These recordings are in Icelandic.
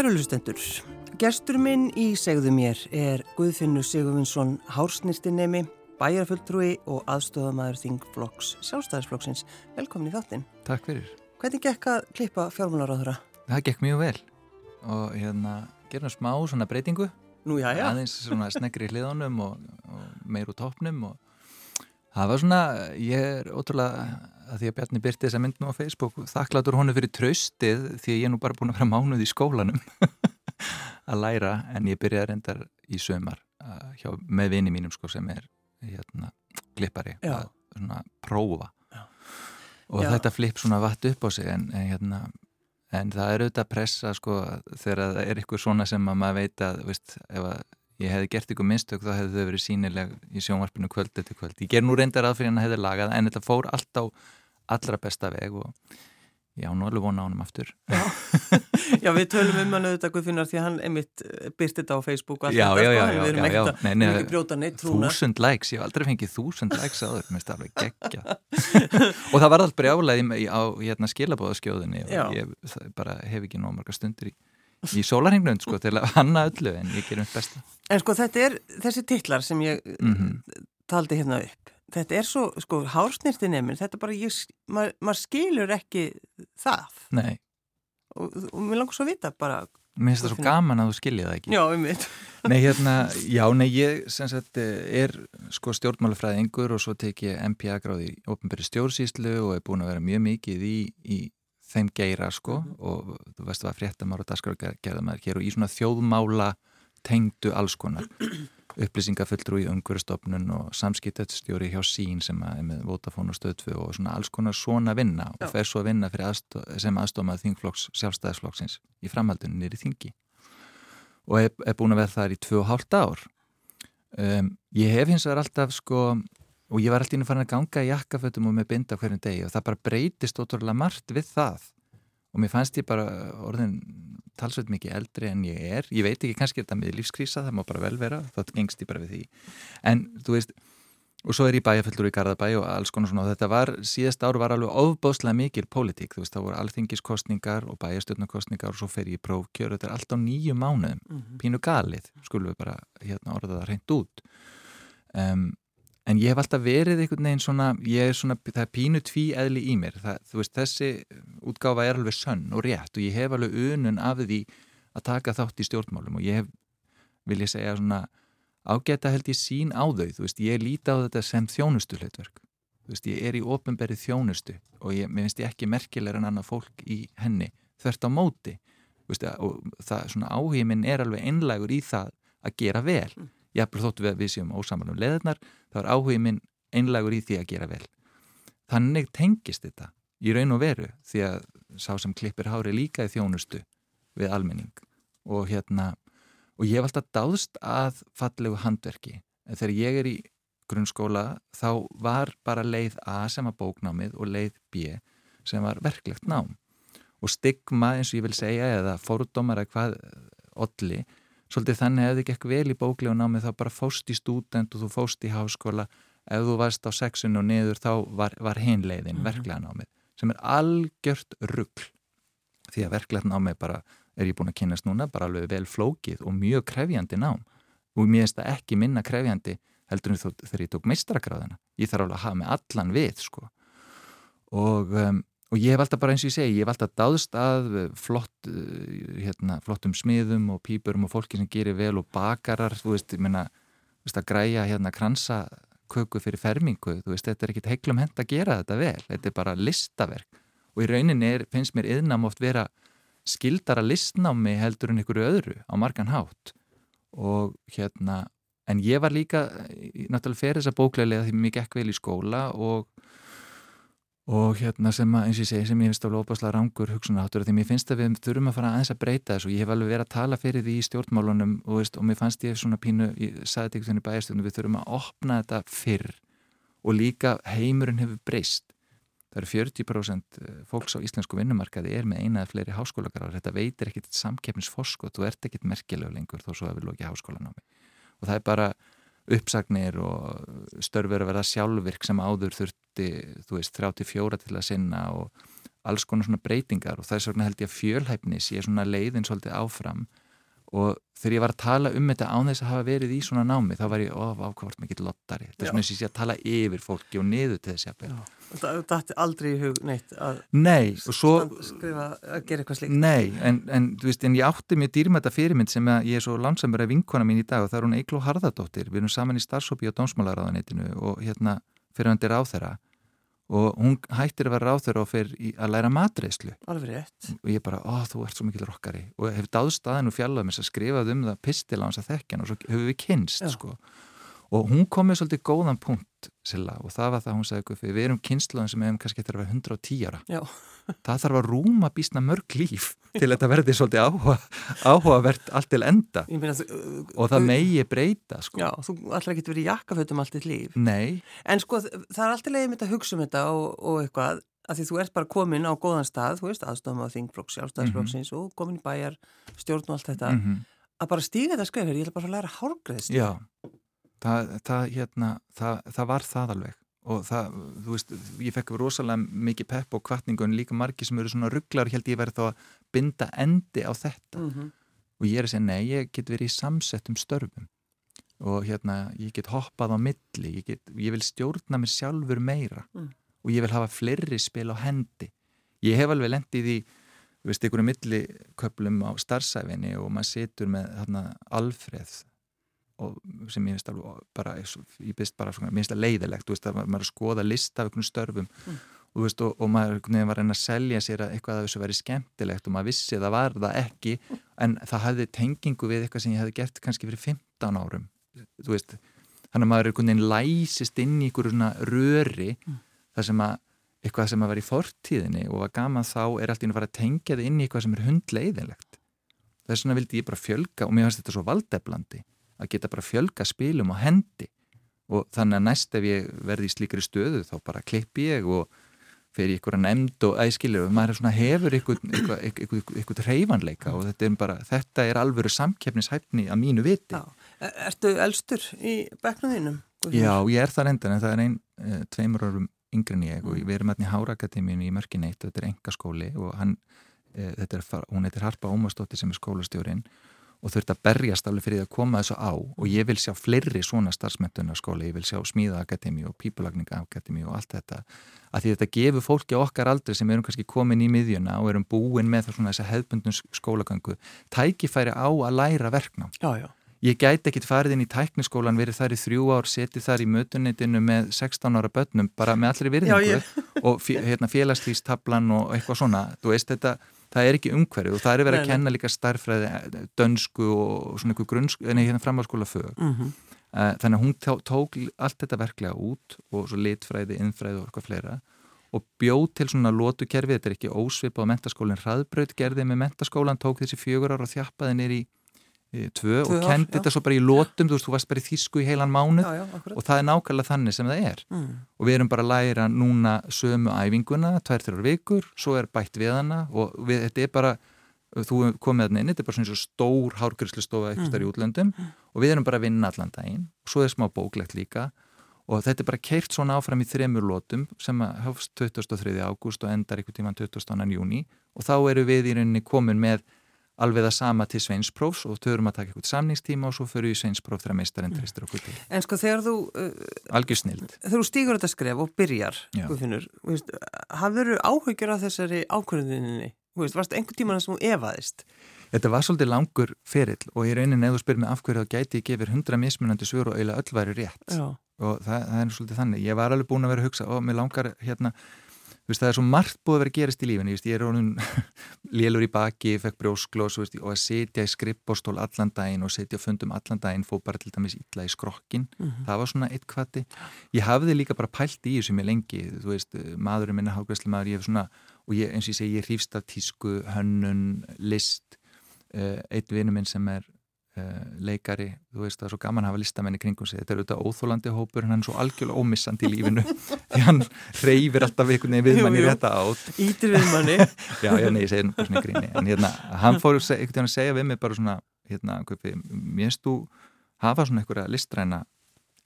Kærulustendur, gestur minn í segðu mér er Guðfinnur Sigurvinsson Hársnýrtinemi, bæjarfulltrúi og aðstofamæður þingflokks sjálfstæðisflokksins. Velkomin í þáttinn. Takk fyrir. Hvernig gekk að klippa fjármálaráðura? Það gekk mjög vel og hérna gerðum smá svona breytingu. Nú já já. Aðeins svona snegri í hliðunum og, og meir úr toppnum og það var svona, ég er ótrúlega að því að Bjarni byrti þessa mynd nú á Facebook þakklatur honu fyrir tröstið því að ég er nú bara búin að vera mánuð í skólanum að læra en ég byrjaði reyndar í sömar uh, hjá, með vini mínum sko sem er hérna, klippari Já. að svona prófa Já. og Já. þetta flipp svona vatt upp á sig en, en hérna en það er auðvitað pressa sko þegar það er eitthvað svona sem að maður veit að veist, ef að ég hefði gert ykkur minnstök þá hefði þau verið sínileg í sjónvarpinu kvöld eftir kvöld. Ég ger nú reyndar að fyrir hann að hefði lagað en þetta fór allt á allra besta veg og já, nú alveg vona á hann aftur. Já, við tölum um hann auðvitað Guðfinnar því að hann einmitt byrti þetta á Facebook og allt Já, þetta, já, sko, já, já, já, ekkert já. að, Nei, nei. Þúsund likes, ég hef aldrei fengið þúsund likes áður, mér finnst það alveg geggja. og það var allt brjálaði á hérna, skilabóðaskjóðinni Já. og ég bara hef ekki nóg marga stundir í, í sólarhengnund sko til að hanna öllu en ég gerum þetta besta. En sko þetta er þessi titlar sem ég Mhm. taldi hérna upp. Þetta er svo, sko, hársnýrtinemin, þetta bara, ég, maður mað skilur ekki það. Nei, Og, og mér langar svo að vita bara, mér finnst það svo gaman að þú skiljið það ekki. já, um mitt. Nei, hérna, já, nei, ég sem sagt er sko stjórnmálafræðingur og svo tek ég MPA gráði í ofnbæri stjórnsýslu og er búin að vera mjög mikið í, í þeim geira sko og þú veist það var fréttamár og daskargerðamæður hér og í svona þjóðmála tengdu alls konar upplýsingafulltrú í umhverjastofnun og samskiptastjóri hjá sín sem er með Vodafone og Stöðfu og svona alls konar svona vinna Já. og fer svo að vinna aðstó, sem aðstofmað þingflokks sjálfstæðisflokksins í framhaldinu nýri þingi. Og er, er búin að vera þar í tvö og hálft ár. Um, ég hef hins vegar alltaf sko og ég var alltaf inn að fara að ganga í jakkafötum og með binda hverjum degi og það bara breytist ótrúlega margt við það. Og mér fannst ég bara orðin talsveit mikið eldri en ég er. Ég veit ekki, kannski er þetta með lífskrísa það má bara vel vera, þá gengst ég bara við því. En þú veist, og svo er ég bæjarfellur í Garðabæ og alls konar svona. Og þetta var, síðast ár var alveg ofbóðslega mikil pólitík, þú veist, það voru alþingiskostningar og bæjarstjórnarkostningar og svo fer ég prófkjör. Þetta er allt á nýju mánuðum. Pínu galið, skulum við bara hérna orða það reynd út. Um, en ég hef alltaf verið einhvern veginn svona, ég er svona, það er pínu tví eðli í mér, það, þú veist, þessi útgáfa er alveg sönn og rétt og ég hef alveg unun af því að taka þátt í stjórnmálum og ég hef, vil ég segja svona ágæta held ég sín á þau, þú veist, ég líti á þetta sem þjónustu hlutverk, þú veist, ég er í ofinberið þjónustu og ég, mér finnst ég ekki merkilegur en annað fólk í henni þvert á móti, þú veist, og það svona áhugin minn er alveg einlægur í það að gera vel, jafnvel þóttu við að við séum ósamalum leðarnar, þá er áhugin minn einlægur í því að gera vel. Þannig tengist þetta í raun og veru því að sá sem klippir hári líka í þjónustu við almenning. Og hérna og ég hef alltaf dáðst að fallegu handverki. En þegar ég er í grunnskóla þá var bara leið A sem var bóknámið og leið B sem var verklegt nám. Og stigma eins og ég vil segja eða fórdómar að hvað olli svolítið þannig ef þið gekk vel í bóklegu námið þá bara fóst í stúdent og þú fóst í háskóla. Ef þú varst á sexun og niður þá var, var hinleiðin, mm verklega námið sem er algjört rugg því að verklega námið bara er ég búin að kynast núna, bara alveg vel flókið og mjög krefjandi nám. Og mér finnst það ekki minna krefjandi heldur en þú þegar ég tók meistrakráðina ég þarf alveg að hafa með allan við sko. og, um, og ég hef alltaf bara eins og ég segi, ég hef alltaf dáðst að flott, uh, hérna, flottum smiðum og pípurum og fólki sem gerir vel og bakarar, þú veist, ég veist, að græja hérna kransa köku fyrir fermingu, þú veist, þetta er ekkit heiklum hend að gera þetta vel, þetta er bara listaverk. Og í rauninni er, finnst mér yðnam oft vera skildara listnámi heldur en einhverju öðru á margan hátt. Og hérna en ég var líka, eh, náttúrulega fyrir þessa bóklega því mér gekk vel í skóla og og hérna sem að, eins og ég segi, sem ég finnst alveg óbáslega rangur hugsunaháttur því mér finnst að við þurfum að fara aðeins að breyta þessu. Ég hef alveg verið að tala fyrir því í stjórnmálunum og, veist, og mér fannst ég svona pínu ég sagði þetta veginn í bæjastöndum, við þurfum að opna þetta fyrr. Og líka heimurinn hefur breyst. Það eru 40% fólks á íslensku vinnumarkaði er með eina eða fleiri háskólagarar þetta veitir ekkit samkeppnisforskot þú ert ekkit merkileg lengur þó svo að við lóki háskólanámi. Og það er bara uppsagnir og störfur að verða sjálfvirk sem áður þurfti, þú veist, 34 til að sinna og alls konar svona breytingar og þess vegna held ég að fjölhæfni sé svona leiðin svolítið áfram. Og þegar ég var að tala um þetta án þess að hafa verið í svona námi þá var ég ákvæmst mikið lottari. Þetta er svona þess að ég sé að tala yfir fólki og niður til þess að Þetta ætti aldrei í hug neitt að Nei, svo, skrifa að gera eitthvað slikt Nei, en, en, veist, en ég átti mér dýrmæta fyrirmynd sem ég er svo lánsamur af vinkona mín í dag og það er hún Eiklo Harðardóttir. Við erum saman í starfsópi á Dómsmálaráðanitinu og hérna fyrir hann til ráð þeirra og hún hættir að vera ráþur og fyrir að læra matreyslu alveg rétt. Og ég bara, ó þú ert svo mikil rockari. Og hef dáðstaðin og fjallað mér að skrifað um það pistil á hans að þekkja og svo hefur við kynst sko. og hún kom með svolítið góðan punkt Silla, og það var það hún sagði við erum kynnslóðin sem hefum kannski eftir að vera 110 ára Já. það þarf að rúma bísna mörg líf til að þetta verði svolítið áhuga, áhugavert allt til enda meina, og það megi breyta sko. Já, þú ætlar ekki að vera í jakkafötum allt í líf Nei En sko það er alltaf leiðið mitt að hugsa um þetta og, og eitthvað að því þú ert bara komin á góðan stað, þú veist, aðstofum á Þingflokks, sjálfstæðsflokksins mm -hmm. og komin í bæjar, stjórn og allt þetta, mm -hmm. að bara stíga þetta skrefir, ég ætla bara að læra hálgreðst. Já, það, það, hérna, það, það var það alveg. Og það, þú veist, ég fekk rosalega mikið pepp og kvartningu en líka margi sem eru svona rugglar, held ég verið þá að binda endi á þetta. Mm -hmm. og ég er að segja, nei, ég get verið í samsettum störfum. Og hérna, ég get hoppað á milli, ég, get, ég vil stjórna mér sjálfur meira. Mm. og ég vil hafa fleiri spil á hendi. Ég hef alveg lendið í þú veist, einhverju milliköplum á starfsæfinni og maður situr með hérna, Alfreð sem ég finnst alveg bara ég finnst bara, mér finnst það leiðilegt þú veist að maður að skoða lista af einhvern störfum mm. og, veist, og, og maður var að reyna að selja sér að eitthvað af þessu væri skemmtilegt og maður vissi að það var það ekki en það hafði tengingu við eitthvað sem ég hafði gert kannski fyrir 15 árum þú veist, þannig að maður er einhvern veginn læsist inn í einhverju svona röri mm. þar sem að eitthvað sem að var í fortíðinni og að gaman þá er alltaf inn að fara að tengja þið ég þetta að geta bara fjölga spilum á hendi og þannig að næst ef ég verði í slíkri stöðu þá bara klippi ég og fer í einhverja nefnd og æskilir og maður svona hefur einhvern reyfanleika og þetta er bara þetta er alvöru samkeppnishæfni að mínu viti Já. E, ertu elstur í beknuðinum? Já, ég er það reyndan en það er einn e, tveimur árum yngre en ég mm. og við erum hérna í Hárakademínu í Mörkineitt og þetta er engaskóli og hann, e, er, hún heitir Harpa Ómarsdóttir sem er skólastjórin og þurft að berjast alveg fyrir því að koma þessu á og ég vil sjá fleiri svona starfsmyndunaskóla, ég vil sjá smíðaakademi og pípulagningaakademi og allt þetta. Að því þetta gefur fólki okkar aldrei sem erum kannski komin í miðjuna og erum búin með þess að hefðbundnum skólagöngu tækifæri á að læra verknám. Já, já. ég gæti ekkit farið inn í tækniskólan verið þar í þrjú ár, setið þar í mötunitinu með 16 ára börnum bara með allri virðingu og hérna, félagslýstablan og eitthvað svona, þú veist þetta það er ekki umhverju og það er verið að kenna líka starfræði, eh, dönsku og svona einhver grunnsk, en hérna framháskóla fög. Mm -hmm. þannig að hún tók allt þetta verklega út og svo litfræði, innfræði og eitthvað fleira og bjóð til svona lótukerfi, þetta er ekki ósvipað á mentaskólinn, hraðbröð gerði með mentaskólan, tók þessi fjögur ára og þjappaði nýri tvö, og kendi þetta svo bara í lótum, þú veist, þú varst bara í þísku í heilan mánu já, já, og það er nákvæmlega þannig sem það er mm. og við erum bara að læra núna sömu æfinguna, tvær, þrjár vikur svo er bætt við hana og við, þetta er bara, þú komið þarna inn þetta er bara svona stór hárgjörslustofa eitthvað mm. í útlöndum mm. og við erum bara að vinna allan daginn svo er smá bóklegt líka og þetta er bara keirt svona áfram í þremur lótum sem hafst 23. ágúst og endar ykkur tíman 22. júni og þá eru við í rauninni komin með alveg það sama til sveinsprófs og þau erum að taka eitthvað samningstíma og svo fyrir við sveinspróf þegar meistarinn tristur okkur til. En sko þegar þú uh, algjör snild. Þegar þú stýgur þetta skref og byrjar, Guðfinnur hafður þú áhugjur af þessari ákvörðuninni? Varst einhver tíman sem þú evaðist? Þetta var svolítið langur ferill og ég raunin eða spyr með afhverju þá gæti ég gefir hundra mismunandi svör og eiginlega öll væri rétt Já. og það, það er svolítið þannig. Ég var alveg búin að vera að hugsa og mér langar hérna veist, það er svo margt búið að vera að gerast í lífinu ég er honum lélur í baki fekk brjósklós og að setja í skrippbórstól allan daginn og setja fundum allan daginn fóð bara til dæmis illa í skrokkin mm -hmm. það var svona eitt kvati ég hafði líka bara pælt í þessu mér lengi þú veist, maðurinn minna hálfgræsli maður ég hef svona, og ég, eins og ég segi, ég hrýfst af tísku, hönnun, list uh, eitt vinnu minn sem er leikari, þú veist það er svo gaman að hafa listamenni kringum sig, þetta er auðvitað óþólandi hópur en hann er svo algjörlega ómissandi í lífinu. Því hann reyfir alltaf einhvern veginn við manni þetta átt. Ítir við manni. Já, já, nei, ég segir náttúrulega svona gríni. En hérna, hann fór einhvern veginn að segja við mig bara svona, hérna, mér finnst þú hafa svona einhverja listræna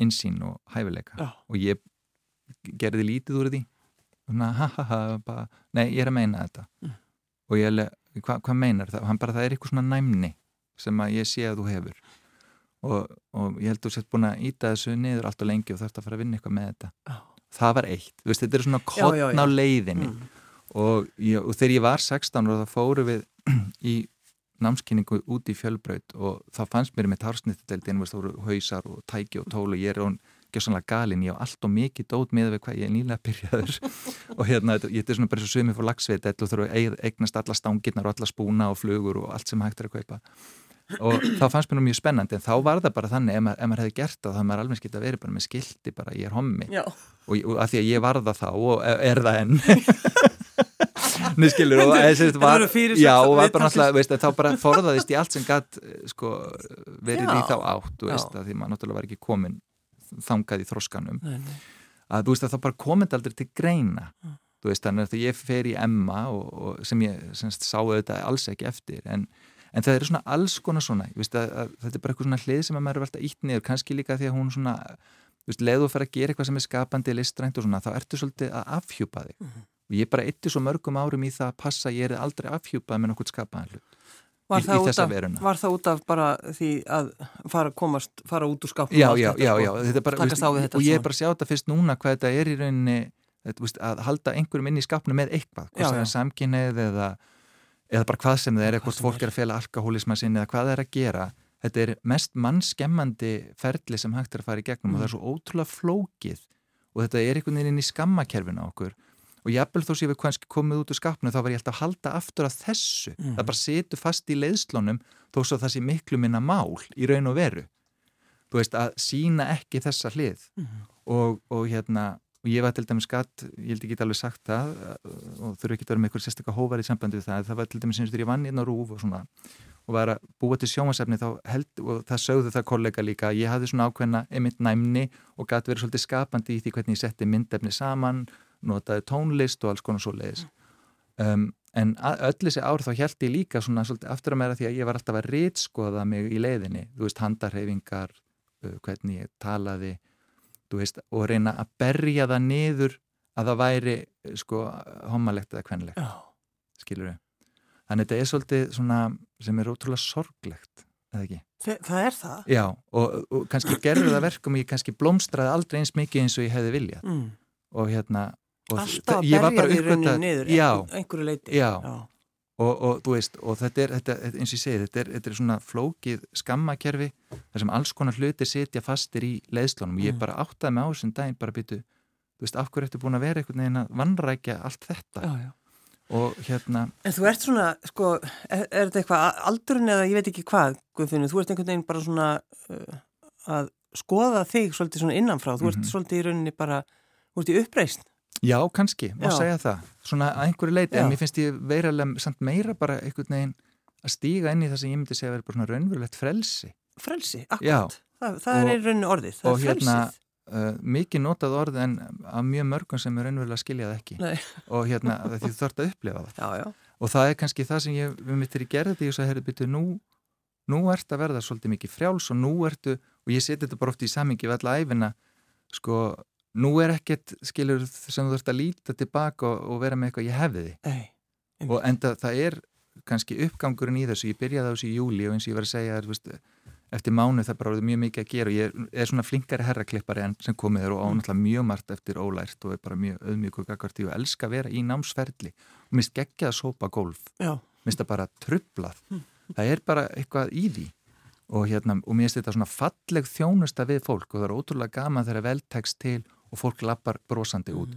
insýn og hæfileika. Já. og ég gerði lítið úr því. Svona, ha ha ha, bara, nei, ég er að meina þetta. Mm. og ég hva, hvað meinar það? Það sem að ég sé að þú hefur. Og, og ég held að þú sett búin að íta þessu niður allt og lengi og þarfst að fara að vinna eitthvað með þetta. Já. það var eitt, þú veist, þetta er svona kottn á leiðinni. Mm. og, ég, og þegar ég var 16 og þá fóru við í námskynningu út í fjölbraut og þá fannst mér með tarsnitteldin þú voru hausar og tæki og tól og ég er hún gjössanlega galinn, ég á allt og mikið dót með við hvað ég er nýlega byrjaður. Og hérna, þetta- ég er svona bara svo sumið fór lagsveit og þurfa að eig- eignast alla stangirnar og alla spúna og flugur og allt sem hægt er að kaupa og þá fannst mér nú mjög spennandi en þá var það bara þannig, ef ef maður hefði gert það þá hefði maður alveg skilt að vera bara með skildi bara ég er hommi Já, og, og að því að ég var það þá og er það enn Nei, skilur, og sérst, var, já, og var bara náttúrulega, veist, þá bara forðaðist ég allt sem gatt sko, verið í Já. þá átt veist, Já. að því maður náttúrulega var ekki komin þangað í þroskanum nei, nei. að þú veist að þá bara komið aldrei til greina Mm. þú veist, þannig að ég fer í Emma og, og sem ég semst, sá þetta alls ekki eftir en, en það eru svona alls konar svona, ég veist að, að þetta er bara eitthvað svona hlið sem að maður er alltaf ítt niður. Kannski líka því að hún svona veist, leðu að fara að gera eitthvað sem er skapandi listrænt og svona, þá ertu svolítið að afhjúpa þig. Mhm. og ég bara eitti svo mörgum árum í það að passa ég er aldrei afhjúpað með nokkuð skapaðan hlut Var, Í- það í af, var það út af bara því að fara, komast, fara út úr skápnum já, já, já, já, þetta er bara, þetta og ég svona. er bara að sjá þetta fyrst núna hvað þetta er í rauninni þetta, veist, að halda einhverjum inn í skapnu með eitthvað, hvort sem er samkynneið eða, eða bara hvað sem það er, Hvað hvort fólk er. að fela alkohólisma sinni eða hvað það er að gera þetta er mest mannskemmandi ferli sem hægt er að fara í gegnum og það er svo ótrúlega flókið og þetta er einhvern veginn inn í skammakerfinu á okkur og jafnvel þó sem við kannski komið út úr skapnu þá var ég alltaf að halda aftur að þessu Mhm. það bara setur fast í leiðslunum þó svo það sé miklu minna mál í raun og veru þú veist að sína ekki þessa hlið Mhm. og, og hérna og ég var til dæmis gatt, ég held ekki alveg sagt það uh, og þurfi ekki að vera með eitthvað sérstaklega hóvar í sambandi við það, það var til dæmis eins og þegar ég vann hérna á rúf og svona og var að búa til sjónvarsefni þá held, og það sögðu það kollega líka að ég hafði svona ákveðna einmitt næmni og gæti verið svolítið skapandi í því hvernig ég setti myndefni saman notaði tónlist og alls konar svo leiðis um, en að- öll þessi ár þá held ég líka svona svolítið aftur að meira því að ég var alltaf að rítskoða mig í leiðinni, þú veist handarhefingar uh, hvernig ég talaði veist, og reyna að berja það niður að það væri sko homalegt eða kvenlegt Já, skilur við þannig þetta er svolítið svona sem er ótrúlega sorglegt eða ekki? Þe- það er það Já, og, og kannski gerður það verkum ég kannski blómstraði aldrei eins mikið eins og ég hefði viljað mm. og hérna og Alltaf að berja því uppgötvað- niður já, einhver, einhverju leiti Já. já. Og, og veist, og þetta er, þetta, eins og ég segi, þetta er, þetta er svona flókið skammakerfi, þar sem alls konar hluti sitja fastir í leiðslunum og ég Mm. bara áttaði mig á þessum daginn bara byttu, þú veist, af hverju ertu búin að vera einhvern veginn að vannrækja allt þetta Já, já. og hérna, En þú ert svona, sko, er, er þetta eitthvað aldurinn eða ég veit ekki hvað, Guðfinnur, þú ert einhvern veginn bara svona uh, að skoða þig svolítið svona innanfrá, þú ert Mhm. svolítið í rauninni bara, þú ert í uppreist. Já, kannski má Já. segja það, svona að einhverju leiti en mér finnst ég veiralega samt meira bara einhvern veginn að stíga inn í það sem ég myndi segja að vera bara svona raunverulegt frelsi Frelsi, akkurat. Það, það er Og- í rauninni orðið, það er frelsið. hérna, uh, mikið notað orð en af mjög mörgum sem er raunverulega að skilja það ekki Nei. og hérna, því þú þarft að upplifa það Já, já. og það er kannski það sem ég við mittir í gerði því að herri byrju nú nú ert að verða svolítið mikið frjáls og nú ertu, og ég seti þetta bara oft í samingi við alla æfina, sko nú er ekkert, skilur, sem þú ert að líta tilbaka og, og vera með eitthvað ég hefði. Ei, og enda það er kannski uppgangurinn í þessu, ég byrjaði á þessu í júli og eins og ég var að segja, þú veist eftir mánu það bara orðið mjög mikið að gera og ég er svona flinkari herraklippari enn sem komið er og ánáttúrulega mjög margt eftir ólært og er bara mjög auðmjög gagvart í og elska að vera í námsferli. Og mist geggja að sópa golf minnst það bara trublað það er bara eitthvað í því. Og, hérna, og mér finnst þetta svona falleg þjónusta við fólk og það er ótrúlega gaman þegar veltekst til og fólk lappar brosandi út.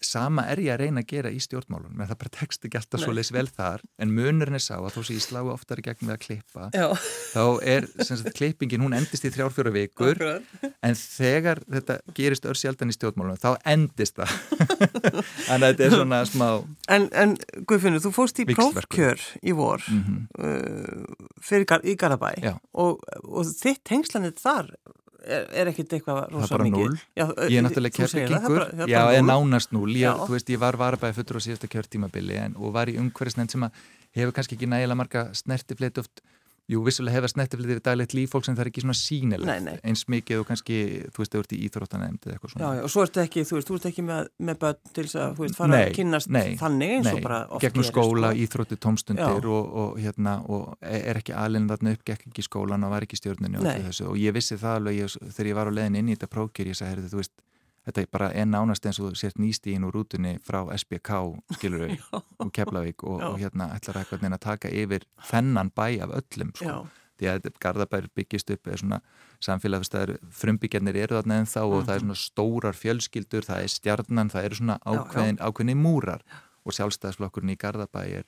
Sama er ég að reyna að gera í stjórnmálunum en það bara tekst ekki alltaf svo leys vel þar en munurinn er sá að þó sem ég slái oftar í gegn við að klippa já. þá er sagt, klippingin, hún endist í þrjárfjóra vikur Akkurat. en þegar þetta gerist örsjaldan í stjórnmálunum þá endist það. Þannig að þetta er svona smá En, en Guðfinnur, þú fórst í prófkjör í vor mm uh, fyrir í Garabæ og, og þitt tengslanit þar er, er ekkit eitthvað það rosa er bara mikið. núl ég er náttúrulega það, það er það er já, en núll. nánast núl ég, þú veist, ég var varabæði fullur á síðasta kjörtímabili en, og var í umhverfisnefnd sem að hefur kannski ekki nægilega marga snertifleitt oft Jú, vissulega hefast Netflix yfir daglegt líf fólk sem það er ekki svona sínilegt Nei, nei. eins mikið og kannski, þú veist, þau ert í íþróttanemnd eða eitthvað Já, svona. já, og svo ertu ekki, þú veist, þú ert ekki með, með börn til þess að, þú veist, fara Nei, að kynnast nei, þannig eins og Nei, bara oft gegnum gerist, skóla, sko. íþrótti, tómstundir Já. og, og, hérna, og er ekki alveg þarna upp, gekk ekki skólan og var ekki stjórninu og, Nei. þessu. og ég vissi það alveg ég, þegar ég var á leiðin inn í þetta prókjör ég sagði, heyrðu, þú veist, þetta er bara en nánast eins og þú sért nýstíðin úr rútunni frá SBK, skilur við, og Keflavík og, og hérna ætlar að eitthvað að taka yfir þennan bæ af öllum, sko. Því að Garðabær byggist upp samfélagsstæður, frumbygjarnir eru þarna en þá og það er svona stórar fjölskyldur það er stjarnan, það eru svona Mhm. Ákveðin, ákveðin múrar. Og sjálfstæðsflokkurinn í Garðabæ er,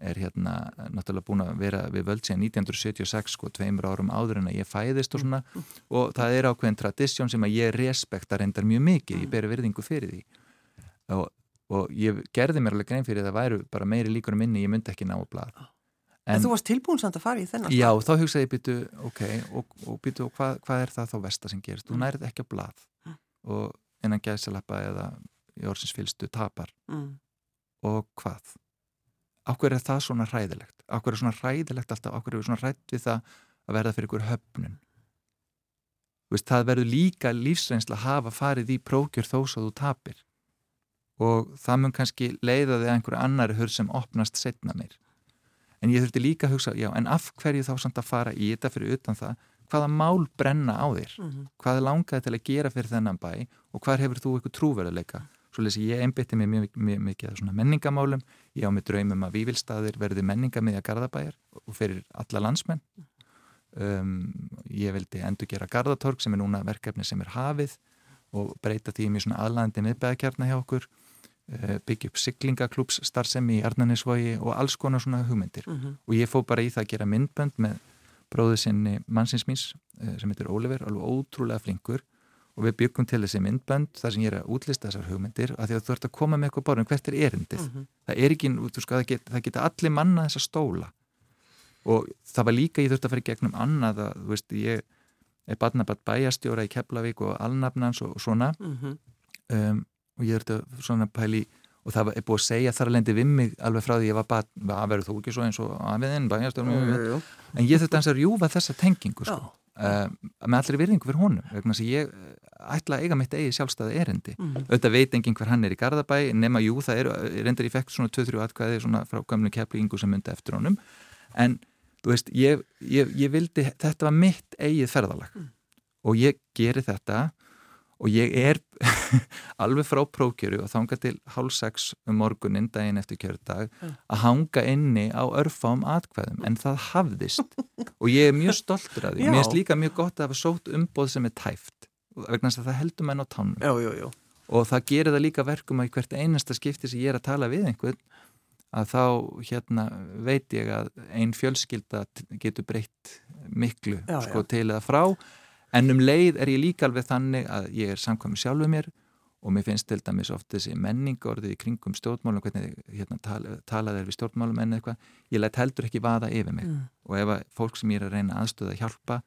er hérna náttúrulega búin að vera við völd síðan 1976 sko, tveimur árum áður en að ég fæðist og svona. Og það er ákveðin tradisjón sem að ég respekta reyndar mjög mikið, ég beri virðingu fyrir því. Og, og ég gerði mér alveg grein fyrir að það væru bara meiri líkur um minni, ég myndi ekki ná að blað en, þú varst tilbúin samt að fara í þennan Já, þá hugsaði ég býtu, ok, og, og býtu, og hvað, er það þá versta sem gerist? Þú Mm. nærið ekki á blað og innan gæðsalappa eða Akkur er það svona hræðilegt? Akkur er svona hræðilegt alltaf? Akkur er svona hrætt við það að verða fyrir ykkur höfnun? Veist, það verður líka lífsreynsla að hafa farið í prókjör þó svo þú tapir og það mun kannski leiða þig að einhverju annari hurð sem opnast setna mér en ég þurfti líka að hugsa, já, en af hverju þá samt að fara í þetta fyrir utan það hvaða mál brenna á þér Mhm. hvað er langaði til að gera fyrir þennan bæ og hvar hefur þú eitthvað trúverðuleika svo lesi ég einbytti mig mjög, mikið að svona menningamálum, ég á mig draumum að Vívilstaðir verði menningamiðja Garðabæjar og fyrir alla landsmenn. Um, ég vildi endur gera Garðatorg sem er núna verkefni sem er hafið og breyta því mjög svona aðlæðandi miðbæðakjarna hjá okkur uh, byggja upp siglingaklúps starfsemi í Arnanisvogi og alls konar svona hugmyndir. Mhm. og ég fó bara í það að gera myndbönd með bróðu sinni mannsins míns eh, sem heitir Oliver, alveg ótrúlega flinkur og við byggum til þessi myndbönd þar sem ég er að útlista þessar hugmyndir af því að þú ert að koma með eitthvað bárum, hvert er erindið? Mhm. það er ekki, þú sko, það geta, það geta allir manna þessa stóla. Og það var líka, ég þurfti að fara í gegnum annað að, þú veist, ég er badnabatt bæjastjóra í Keflavík og alnafnans og, og svona. Mhm. um, og ég þurfti að svona pæli og það er búið að segja þar að lendi við mig alveg frá því ég var badn, að verður þú ekki svo eins og afiðinn, bæjastjóra en ég þurfti að rjúfa þessa tengingu sko, uh, með allri virðingu fyrir honum vegna að ég eh, ætla að eiga mitt eigi sjálfstæði erindi. Mhm. auðvitað veit enginn hver hann er í Garðabæ nema jú, það er reyndar í fekt svona 2-3 atkvæði svona frá gamlu keplingu sem myndi eftir honum. En þú veist, ég, ég, ég vildi þetta var mitt eigið ferðalag. Og ég geri þetta og ég er alveg frá prókjöru og þanga til hálf sex um morgunin daginn eftir kjördag að hanga inni á örfám atkvæðum. En það hafðist. Og ég er mjög stoltur af því. Já. mér finnst líka mjög gott að hafa sótt umboð sem er tæft. Vegna þess að það heldur menn á tánum. Og það gerir það líka verkum að í hvert einasta skipti sem ég er að tala við einhvern að þá hérna veit ég að ein fjölskylda getur breytt miklu Já, sko já. til eða frá en um leið er ég líka alveg þannig að ég er samkvæmur sjálfuð mér og mér finnst til dæmis oft þessi menningorðið í kringum stjórnmálum, hvernig hérna, tala, talað er við stjórnmálum en eitthvað, ég læt heldur ekki vaða yfir mig Mm. og ef að fólk sem ég er að reyna aðstöða að hjálpa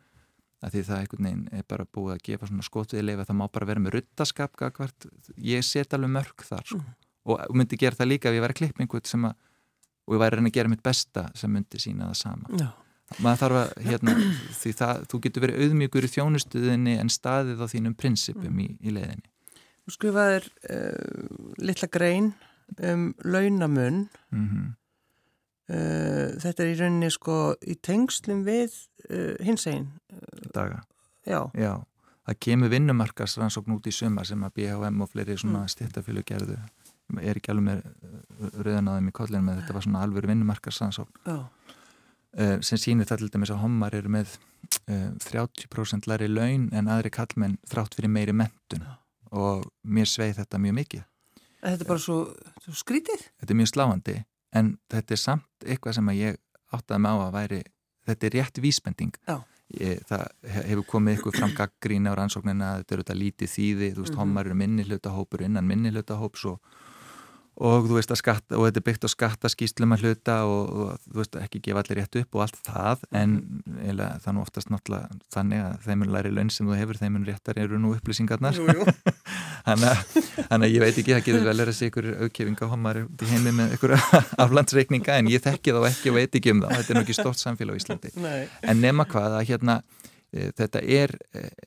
að því það einhvern veginn er bara búið að gefa svona skotviðleif að það má bara vera með ruttaskap ég set alveg mörg þar sko. og myndi gera það líka ef ég væri einhvern sem að og ég væri að reyna að gera mitt besta sem myndi sína það sama Já. Maður þarf að, hérna, því það þú getur verið auðmjögur í þjónustuðinni en staðið á þínum prinsipum í, í leiðinni. Þú skrifaðir uh, litla grein um launamun. Mm uh, þetta er í rauninni sko í tengslum við uh, hinsegin daga. Já, Já, það kemur vinnumarkarsrannsókn út í sumar sem að BHM og fleiri svona mm. stjættafjölu gerðu. Er ekki alveg með rauðanáðum í kollinu með þetta var svona alveg vinnumarkarsrannsókn já, uh, sem sýnir það til dæmis að hommar eru með uh, 30% læri laun en aðri kallmenn þrátt fyrir meiri mentun og mér sveið þetta mjög mikið. Þetta er bara svo, svo skrítið. Þetta er mjög sláandi en þetta er samt eitthvað sem að ég áttaði mig á að væri þetta er rétt vísbending. Já. ég, það he- hefur komið ykkur fram gaggrín á rannsóknina að þetta eru þetta lítið þýði þú veist, Mhm. hommar eru minni hlutahópur innan minni hlutahóps og, og þú veist að skatta og þetta er byggt á skattaskýslum að hluta og, og þú veist ekki gefa allir rétt upp og allt það en eiginlega, það er nú oftast náttúrulega þannig að þeim er læri laun sem þú hefur þeim er réttar eru nú upplýsingarnar. Þannig að ég veit ekki það getur vel er að sé ykkur aukkefinga homar í heimi með ykkur aflandsreikninga en ég þekki þá ekki og veit ekki um það. Þetta er nú ekki stort samfélag á Íslandi. Nei. en nema hvað að hérna e, þetta er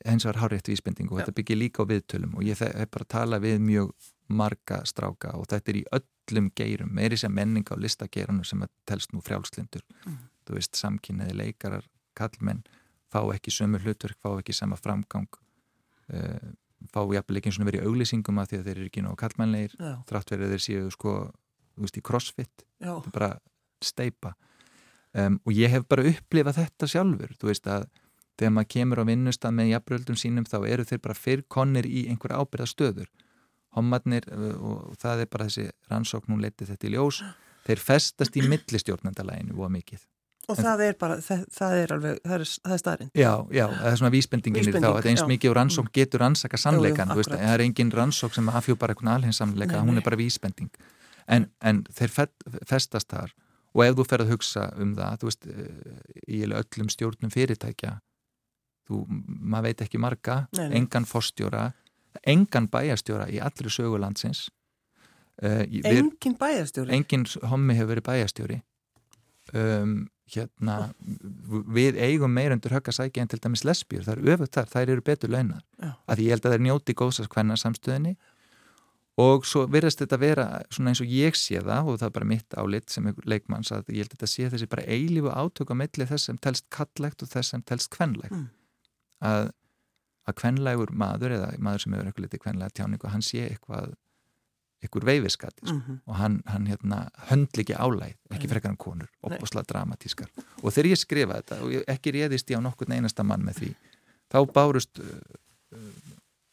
hens vegar hárétt vísbending og þetta byggir líka á viðtölum og ég hef bara talað við mjög marga stráka og þetta er í öllum geirum, meiri sem menning á listageiranu sem telst nú frjálslindur mm. þú veist, samkynniði leikarar kallmenn, fá ekki sömu hlutverk fá ekki sama framgang uh, fá jafnvel ekki eins og verið auglýsingum að því að þeir eru ekki ná kallmennleir þrátt verið þeir séu sko þú veist, í crossfit, Já. þetta er bara steipa um, og ég hef bara upplifað þetta sjálfur, þú veist að þegar maður kemur á vinnustad með jafnbröldum sínum þá eru þeir bara fyrrkonnir í einhver ábyrðastöður hommarnir uh, og það er bara þessi rannsókn, hún leti þetta í ljós þeir festast í millistjórnandalæginu og mikið. Og en, það er bara, það, það er alveg, það er, er staðrind. Já, já, það er svona vísbendingin Vísbending, þá, að eins já. mikið og rannsókn mm. getur rannsaka sannleikan, jú, jú, það er engin rannsókn sem afhjú bara einhvern alheng sannleika, nei, hún er bara vísbending. En, en þeir festast þar og ef þú fer að hugsa um það, þú veist, eh, í öllum stjórnum fyrirtækja, þú, maður veit ekki marga, nei, nei. engan fórstjóra, engan bæjastjóra í allri sögulandsins uh, Engin bæjastjóri? Engin hommi hefur verið bæjastjóri um, hérna við eigum meirundur höggasæki en til dæmis lesbjur, það eru öfugt þar, þær eru betur launar, af því ég held að það er njóti góðsast hvernig samstöðinni og svo verðast þetta vera svona eins og ég sé það og það er bara mitt álit sem leikmanns að ég held að þetta sé þessi bara eilífu átök á milli þess sem telst kalllegt og þess sem telst kvenlegt. Mm. að að kvenlegur maður eða maður sem hefur eitthvað litið kvenlega tjáningu hann sé eitthvað eitthvað veifiskati sko. mm -hmm. og hann, hann hérna, höndl ekki álæð, ekki frekar hann konur opbúslega dramatískar. Og þegar ég skrifa þetta og ekki réðist ég á nokkur einasta mann með því, þá bárust uh, uh,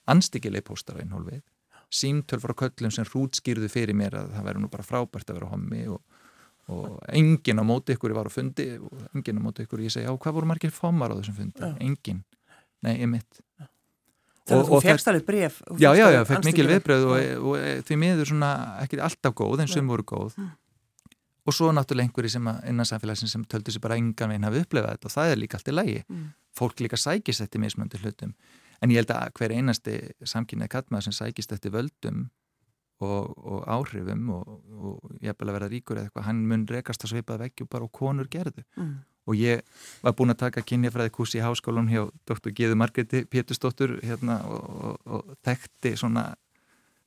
anstíkileg póstar á einhólfið, símtöl frá köllum sem hrútskýrðu fyrir mér að það væri nú bara frábært að vera hommi og, og enginn á móti ykkur var á fundi og enginn á móti ykkur, ég segi, já hvað voru margir fómar á þessum fundi, enginn nei, ég mitt Þannig að þú fegst alveg bref Já, já, já, fekk mikil viðbröð og, og, og því miður svona, ekki alltaf góð en sem voru góð. Mm. og svo náttúrulega einhverji sem innan samfélagsins sem töldur sér bara engan veginn hafi upplefað þetta og það er líka allt í lægi mm. fólk líka sækist í mismöndu hlutum. En ég held að hver einasti samkynnið kattmaður sem sækist þetta völdum og, og áhrifum og ég hef að vera ríkur eða eitthvað, hann mun rekast að svipað veggi og bara og konur gerðu. Mm og ég var búin að taka kynjafræði kursi í háskólan hjá Dr. Gíðu Margreti Pétursdóttur hérna, og, og, og þekkti svona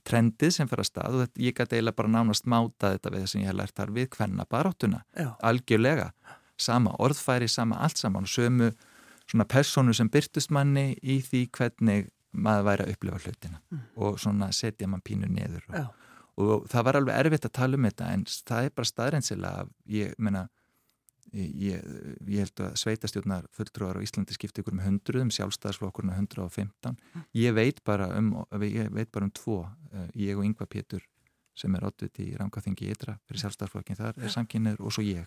trendið sem fyrir að stað. Og þetta, ég gæti eiginlega bara nánast máta þetta við það sem ég hef lært þar við hvenna baráttuna, algjörlega. Sama orðfæri, sama allt saman. Sömu svona personu sem byrtust manni í því hvernig maður væri að upplifa hlutina. Mm. og svona setja mann pínu neður og, og það var alveg erfitt að tala um þetta en það er bara staðreinsilega ég menna Ég, ég held að sveitastjórnar fulltrúar á Íslandi skipti ykkur um hundruðum, sjálfstæðsflokkurna 115. Ég veit bara um, ég veit bara um tvo, eh, ég og Yngva Pétur sem er óttið í Rangaþingi Ytra fyrir sjálfstæðsflokkin, það er samkynnir og svo ég.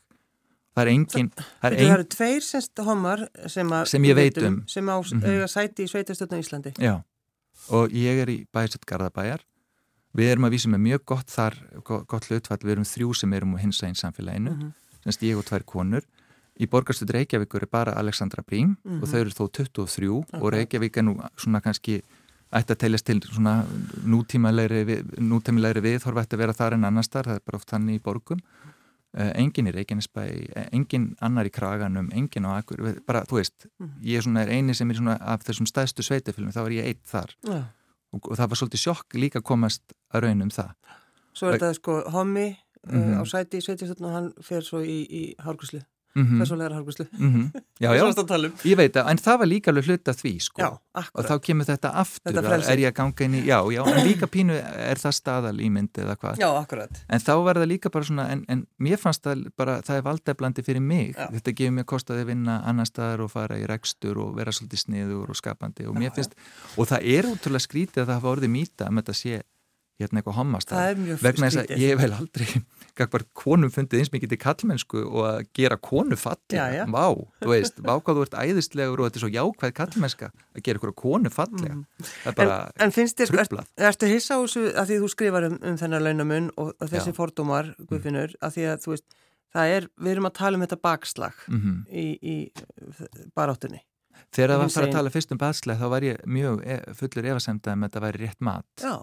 Það er engin... Það, ein... það eru tveir semst homar sem, sem ég veit um. Sem á mm -hmm. sæti í sveitastjórnar Íslandi. Já, og ég er í bæsett Garðabæjar. Við erum að vísa með mjög gott þar, gott hlutfall, við erum þrjú sem erum á hins einn samfélaginu. Mm -hmm semst ég og tvær konur í borgarstuð Reykjavíkur er bara Alexandra Brím mm -hmm. og þau eru þó 23 okay. og Reykjavík er nú svona kannski ætti að teljast til svona nútímalegri nútímalegri viðhorfa ætti að vera þar en annars þar, það er bara oft hann í borgum uh, engin í Reykjanesbæ engin annar í Kraganum, engin á Akur bara, þú veist, -hmm. ég er svona er eini sem er svona af þessum stæðstu sveitafilm þá er ég eitt þar ja. og, og það var svolítið sjokk líka komast að raunum það Svo er þetta sko homi mm -hmm. á sæti í sveitistöldun og hann fer svo í, í hálfgríslu mm -hmm. personleira hálfgríslu -hmm. Já, já, um. ég veit að, en það var líka alveg hluta því, sko, já, og þá kemur þetta aftur, þetta er ég að ganga inn í já, já, en líka pínu er það staðal í myndi eða hvað, já, akkurat. En þá var það líka bara svona, en, en mér fannst það bara, það er valdæblandi fyrir mig. Já. þetta gefur mér kostaði að vinna annar staðar og fara í rekstur og vera svolítið sniður og skapandi. Og mér finnst, og það er útrúlega skrítið að það hafa orðið mýta um þetta sé hérna eitthvað hommast vegna þess að ég vel aldrei gagvar konum fundið eins mikið til kallmennsku og að gera konu fallega vá, þú veist, vá hvað þú ert æðislegur og þetta er svo jákvæð kallmennska að gera eitthvað konu fallega mm. það er bara en, en finnst þér, er, erstu hissa á þessu að því þú skrifar um, um þennar launamun og, og þessi Já. fordómar, mm. Guðfinnur, mm. að því að þú veist, það er, við erum að tala um þetta bakslag mm -hmm. í, í baráttunni Þegar það var að fara að tala fyrst um bakslag þá var ég mjög e fullur efasemda um að þetta væri rétt mat Já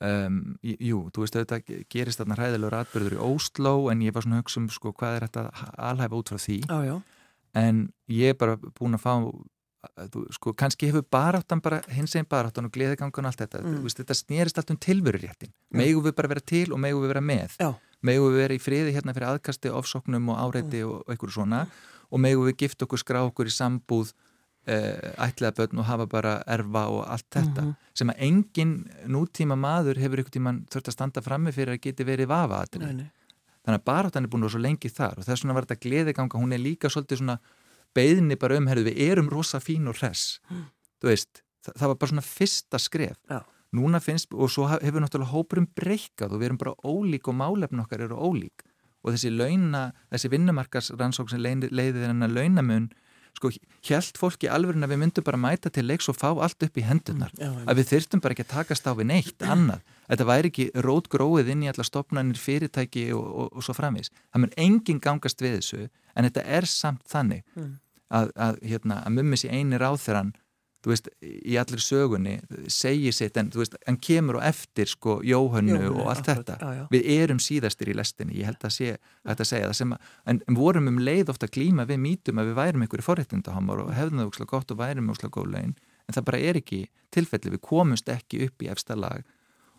Um, jú, þú veist að þetta gerist þarna hræðilegur atbyrður í Ósló en ég var svona hugsa um sko hvað er þetta alhæfa út frá því já. en ég er bara búin að fá þú, sko kannski hefur baráttan bara hins einn baráttan og gleðigangun og allt þetta mm. veist, þetta snýrist allt um tilveruréttin megum við bara vera til og megum við vera með já. megum við vera í friði hérna fyrir aðkasti ofsóknum og áreiti mm. og einhverju svona og megum við gifta okkur skrá okkur í sambúð ætlaða börn og hafa bara erfa og allt þetta mm -hmm. sem að engin nútíma maður hefur ykkur tíman þurft að standa frammi fyrir að geti verið vafa þannig að baráttan er búin svo lengi þar og þess vegna var þetta gleðiganga, hún er líka svolítið svona beðni bara um, herðu við erum rosa fín og res mm. veist, það, það var bara svona fyrsta skref Já. núna finnst, og svo hefur náttúrulega hópurum breykað og við erum bara ólík og málefn okkar eru ólík og þessi launa, þessi vinnumarkarsrannsók sem leiði þennan launamun sko hjælt fólki alveg að við myndum bara mæta til leiks og fá allt upp í hendunar mm, að við þyrstum bara ekki að takast á við neitt annað, þetta væri ekki rót gróið inn í alla stopnarnir fyrirtæki og, og, og svo framvís, það mun enginn gangast við þessu, en þetta er samt þannig mm. að, að, hérna, að mummis í eini ráþurann þú veist, í allir sögunni segir sitt, en þú veist, hann kemur og eftir sko, Jóhannu Jóhannu og allt þetta. já, já. við erum síðastir í lestinni ég held að sé, að segja það sem að en, en vorum um leið ofta klíma við mítum að við værum einhverju forréttindahamar og hefðum það úrslega gott og værum úrslega góð legin en það bara er ekki tilfelli, við komumst ekki upp í efsta lag.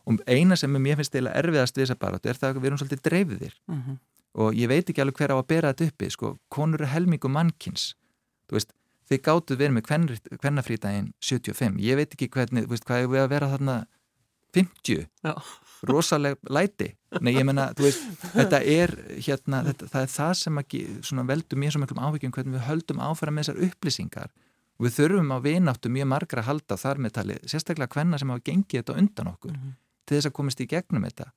Og eina sem mér finnst eða erfiðast við þessa barátu er það að við erum svolítið dreifðir. Mm -hmm. og ég veit ekki alveg hver á að bera þetta uppi sko, konur er helmingu mannkins þú veist, þið gáttuð verið með hvernafrítaginn 75, ég veit ekki hvernig veist, hvað er við að vera þarna 50, Já. rosaleg læti, nei ég menna veist, þetta er hérna þetta, það er það sem ekki, veldur mér svo miklum áhyggjum hvernig við höldum áfæra með þessar upplýsingar. Við þurfum á vináttu mjög margra að halda þar með talið, sérstaklega hvenna sem hafa gengið þetta undan okkur mm -hmm. til þess að komast í gegnum þetta.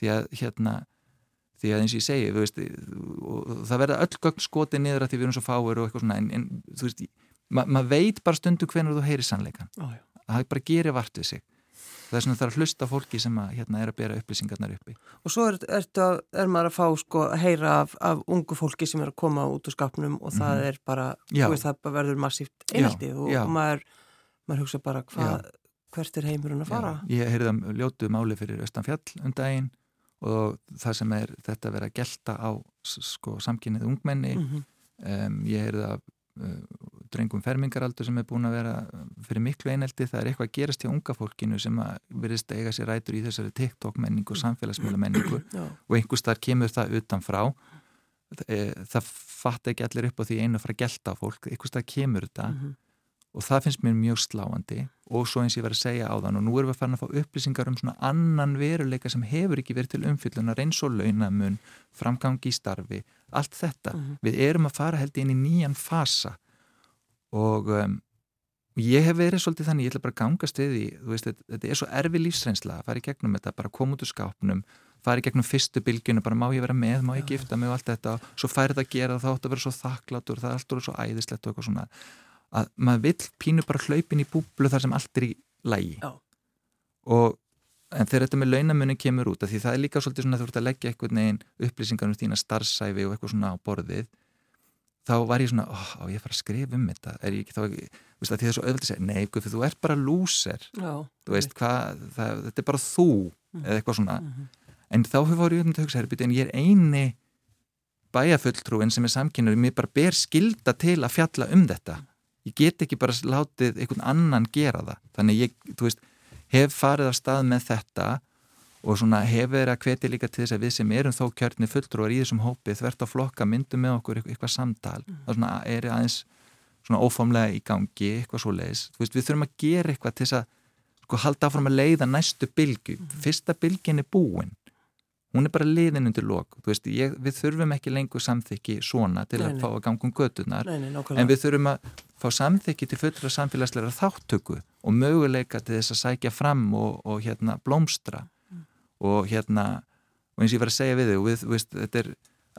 Því að hérna því að eins og ég segi veist, það verða öll gögn skotið niður að því við erum svo fáir og eitthvað svona en, en þú veist, maður ma veit bara stundu hvernig þú heyrir sannleikan oh, það bara gerir vart við sig. Það er svona það að hlusta fólki sem að, hérna, er að bera upplýsingarnar uppi. Og svo er, er, að, er maður að fá sko að heyra af, af ungu fólki sem er að koma út úr skapnum og það mm -hmm. er bara, veist, það verður massíft einhaldi og, og maður, maður hugsa bara hvað hvert er heimurinn að fara? Já. ég heyrði um ljótu máli fyrir Östanfjall um daginn og það sem er þetta að vera gelta á sko, samkynnið ungmenni. Mm -hmm. um, ég heyrði að uh, drengum fermingaraldur sem er búin að vera fyrir miklu einelti, það er eitthvað að gerast hjá unga fólkinu sem að verðist eiga sér rætur í þessari TikTok menningu og samfélagsmiðla menningu og einhvers þar kemur það utan frá. Það, það fatt ekki allir upp á því einu að fara að gelta á fólk, einhvers þar kemur þetta. Mm -hmm og það finnst mér mjög sláandi. Og svo eins ég var að segja á þann og nú erum við að fara að fá upplýsingar um svona annan veruleika sem hefur ekki verið til umfyllunar eins og launamun, framgangi í starfi allt þetta. Mm -hmm. Við erum að fara held inn í nýjan fasa. Og um, ég hef verið svolítið þannig, ég ætla bara að því, þú veist, þetta er svo erfi lífsreynsla að fara í gegnum þetta, bara koma út úr skápnum fara í gegnum fyrstu bylginu, bara má ég vera með má ég gifta mig og allt þetta, svo færið að gera þá átt að vera svo þakklátur, það er alltaf svo æðislegt og eitthvað svona að maður vill pínu bara hlaupin í búblu þar sem allt er í lægi og en þegar þetta með launamunni kemur út því það er líka svolítið svona að þú ert að leggja eitthvað neginn upplýsingar um þína starfsæfi og eitthvað svona á borðið þá var ég svona, ó, ég fara að skrifa um þetta? Er ég ekki þá ekki, veist, því það er svo öðvöld að segja, nei, guð, þú ert bara lúser. Þú veist, hvað, það, þetta er bara þú mm. eða eitthvað svona. Mm -hmm. en þá hefur ég um þetta að hugsa, herri, en ég er eini bæjafulltrúin sem er samkynur, mér bara ber skilda til að fjalla um þetta ég get ekki bara látið einhvern annan gera það. Þannig ég, þú veist, hef farið af stað með þetta og svona hef verið að hvetja líka til þess að við sem erum þó kjörni fulltrúar í þessum hópi þvert á flokka myndum með okkur eitthvað samtal. Mm. það svona er aðeins svona ófamlega í gangi, eitthvað svo leiðis þú veist, við þurfum að gera eitthvað til þess að sko halda áfram að leiða næstu bylgu mm. fyrsta bylgin er búin hún er bara liðin undir lok. Veist, ég, við þurfum ekki lengur samþykki svona til nei, að nei. fá að ganga um gödunar nei, en við þurfum að fá samþykki til fullra samfélagsleira þáttöku og möguleika til þess að sækja fram og, og hérna blómstra. Og hérna og eins og ég var að segja við þig við, veist, þetta er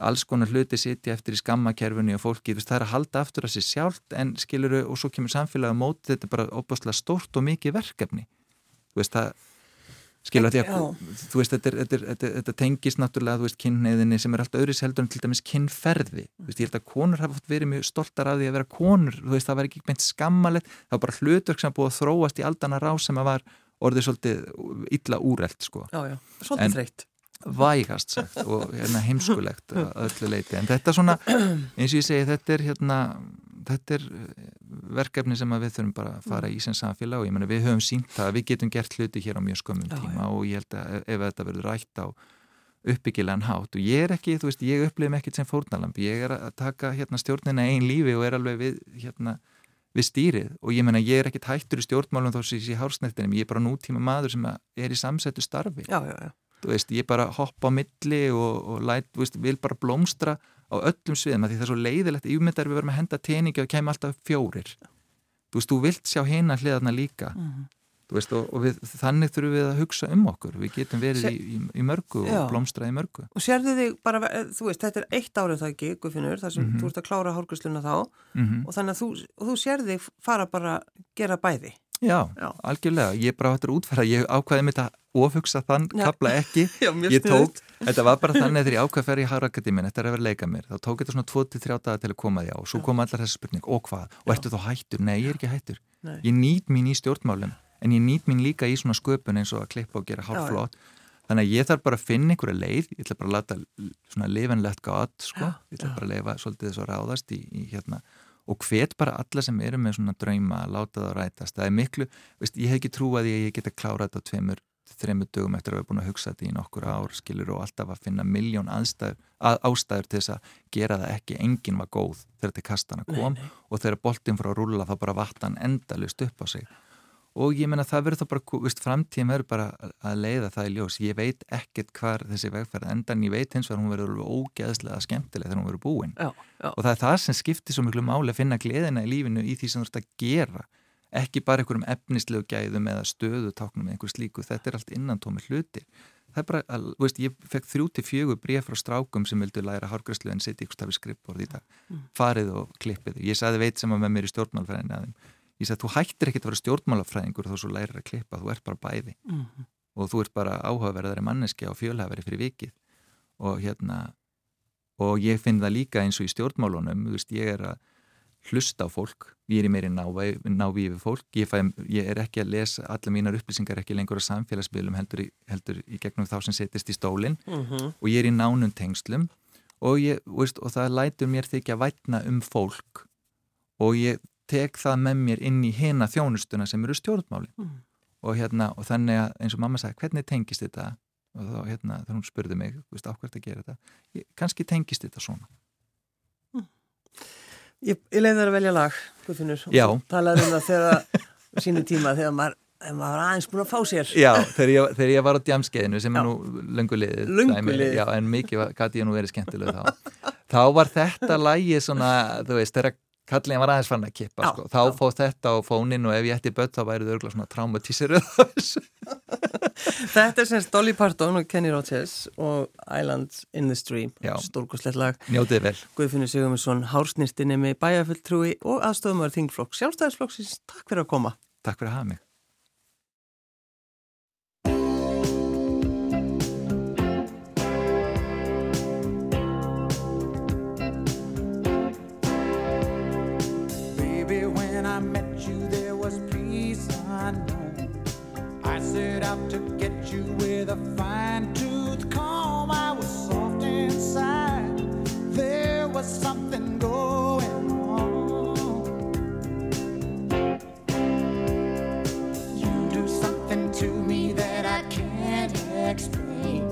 alls konar hluti sitja eftir í skammakerfunni og fólki, veist, það er að halda aftur að sér sjálft en skiluru og svo kemur samfélagi á móti þetta er bara óbúslega stórt og mikið verkefni. Veist það skilur að því að þú veist þetta, þetta, þetta, þetta tengis náttúrulega þú veist kynneðinni sem er alltaf öðris heldur en til dæmis kynferði. Þú veist ég held að konur hafa verið mjög stoltar af því að vera konur. Þú veist það var ekki meint skammalett það var bara hlutverk sem búið að þróast í aldana rá sem að var orðið svolítið illa úrelt sko. Já já, svolítið þreytt. vægast sagt og hérna, heimskulegt öllu leiti en þetta svona eins og ég segi þetta er hérna þetta er eh, verkefni sem við þurfum bara að fara í sem samfélag og ég menna við höfum sínt það að við getum gert hluti hér á mjög skömmum tíma já, já. og ég held að ef, ef þetta verður rætt á uppbyggilegan hátt og ég er ekki, þú veist, ég upplifum ekkert sem fórnalamb, ég er að taka hérna stjórnina einn lífi og er alveg við hérna við stýrið. Og ég menna ég er ekkert hættur í stjórnmálum þó sem ég sé hálsnettinum, ég er bara nútíma maður sem er í samsettu starfi. Já, já, já. Veist, ég bara hoppa á milli og, og læt, veist, vil bara blómstra á öllum sviðum því það er svo leiðilegt yfirmyndar við verðum að henda teningi og kemur alltaf fjórir þú veist, þú vilt sjá heina hliðarna líka mm -hmm. veist, og, og við, þannig þurfum við að hugsa um okkur við getum verið Sér, í, í, í mörgu já. og blómstrað í mörgu og sérðu þig bara, þú veist, þetta er eitt árið það ekki, Guðfinnur, þar sem mm -hmm. þú ert að klára hálfgrusluna þá mm -hmm. og þannig að þú, þú sérðu þig fara bara gera bæði Já, Já, algjörlega, ég bara hættir útferða, ég ákvaði mitt að ofugsa þann, kapla ekki, Já, ég tók, þetta var bara þannig þegar ég ákvaði að ferja í Hárakadímin, þetta er að vera leika mér, þá tók þetta svona 2-3 dagar til að koma því á og svo kom allar þessi spurning, og hvað, og ertu þá hættur? Nei, ég er ekki hættur, Nei. ég nýt mín í stjórnmálum, en ég nýt mín líka í svona sköpun eins og að klippa og gera hálfflott, þannig að ég þarf bara að finna einhverja leið, ég ætla bara að lata svona lifanlegt gott, sko, ég ætla bara að leifa svolítið þess að ráðast í, í hérna og hvet bara alla sem eru með svona drauma að láta það rætast, það er miklu veist, ég hef ekki trúið að ég geta klárað þetta á tveimur, þreimur dögum eftir að við erum búin að hugsa þetta í nokkur ár, skilur og alltaf að finna miljón að, ástæður til þess að gera það ekki, enginn var góð þegar þetta kastana kom nei, nei. og þegar boltin frá að rúla þá bara vattan endalust upp á sig og ég menna það verður þá bara, veist, framtíðin verður bara að leiða það í ljós. Ég veit ekkert hvar þessi vegferð endan ég veit hins vegar hún verður ógeðslega skemmtileg þegar hún verður búin. Já, já. og það er það sem skiptir svo miklu máli að finna gleðina í lífinu í því sem þú ert að gera. Ekki bara einhverjum efnislegu gæðum eða stöðutáknum eða einhver slíku, þetta er allt innantómi hluti. Það er bara, að, veist, ég fekk þrjú til fjögur bref frá strákum sem vildu læra hárgræslu en setja ykkur stafi skrippbórð í það mm. farið og klippið, ég saði veit sem að með mér í stjórnmálfræðinu að þeim ég sagði, þú hættir ekki að vera stjórnmálafræðingur þá svo lærir að klippa, þú ert bara bæði. Mm -hmm. og þú ert bara áhugaverðari manneski á fjölhafari fyrir vikið. Og hérna og ég finn það líka eins og í stjórnmálunum veist, ég er að hlusta á fólk ég er í meiri náví yfir fólk ég, fæ, ég er ekki að lesa allar mínar upplýsingar ekki lengur á samfélagsbylum heldur heldur í gegnum þá sem setist í stólinn. Mm -hmm. og ég er í nánum tengslum. Og, ég, veist, og það lætur mér þykja vætna um fólk. Og ég tek það með mér inn í hina þjónustuna sem eru stjórnmáli mm. og, hérna, og þannig að eins og mamma sagði hvernig tengist þetta? Og þá hérna hún spurði mig áhvert að gera þetta? Ég, kannski tengist þetta svona. Mm. Ég, ég leiði það að velja lag Guðfinnur, og talaði um það þegar sínu tíma þegar maður maður aðeins búin að fá sér. Já, þegar ég, þegar ég var á djamskeiðinu sem er nú löngulegið Löngulegið Já, en mikið gæti ég nú verið skemmtileg þá. Þá var þetta lægi svona, þú veist, þegar kallin var aðeins fann að kippa sko. þá já. fóð þetta á fónin og ef ég ætti börn þá værið þau örgulega svona traumatísiruð Þetta er semst Dolly Parton og Kenny Rogers og Island in the Stream. Stórkuslegt lag. Njótið vel. Guðfinnur Sigurmundsson, hálsnýrstinni með bæjarfulltrúi og aðstofumar Þingflokk Sjálfstæðisflokksins, takk fyrir að koma. Takk fyrir að hafa mig set out to get you with a fine tooth comb. I was soft inside. There was something going on. You do something to me that I can't explain.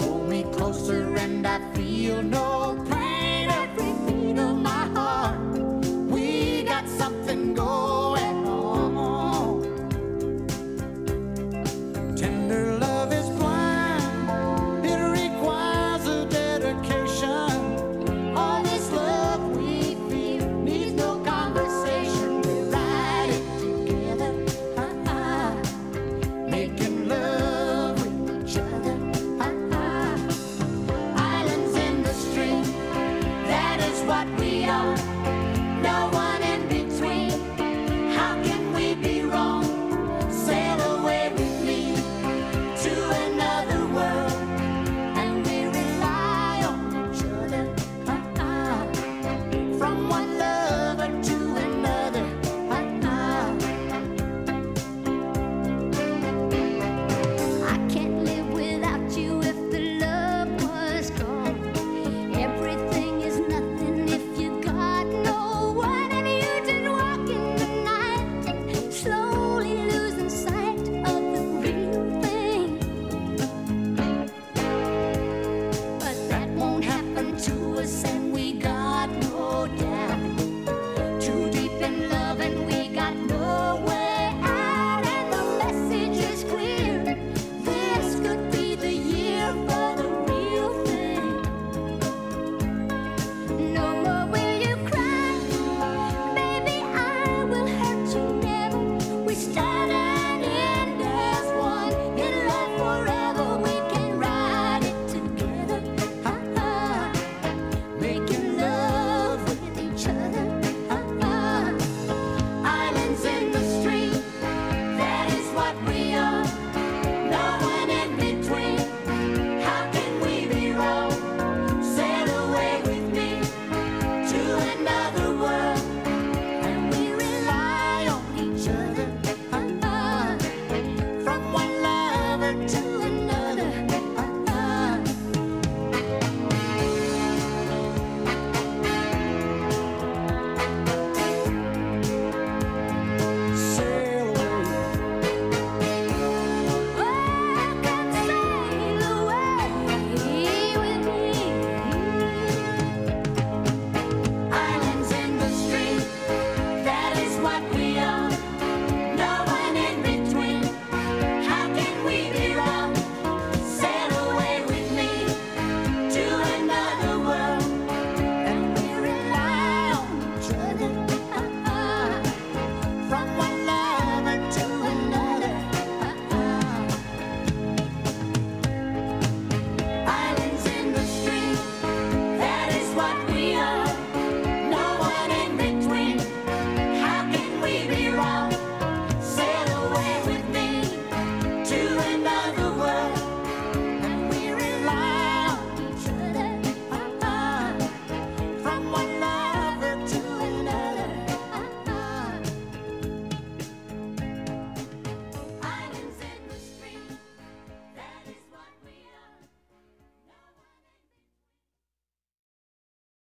Hold me closer and I feel no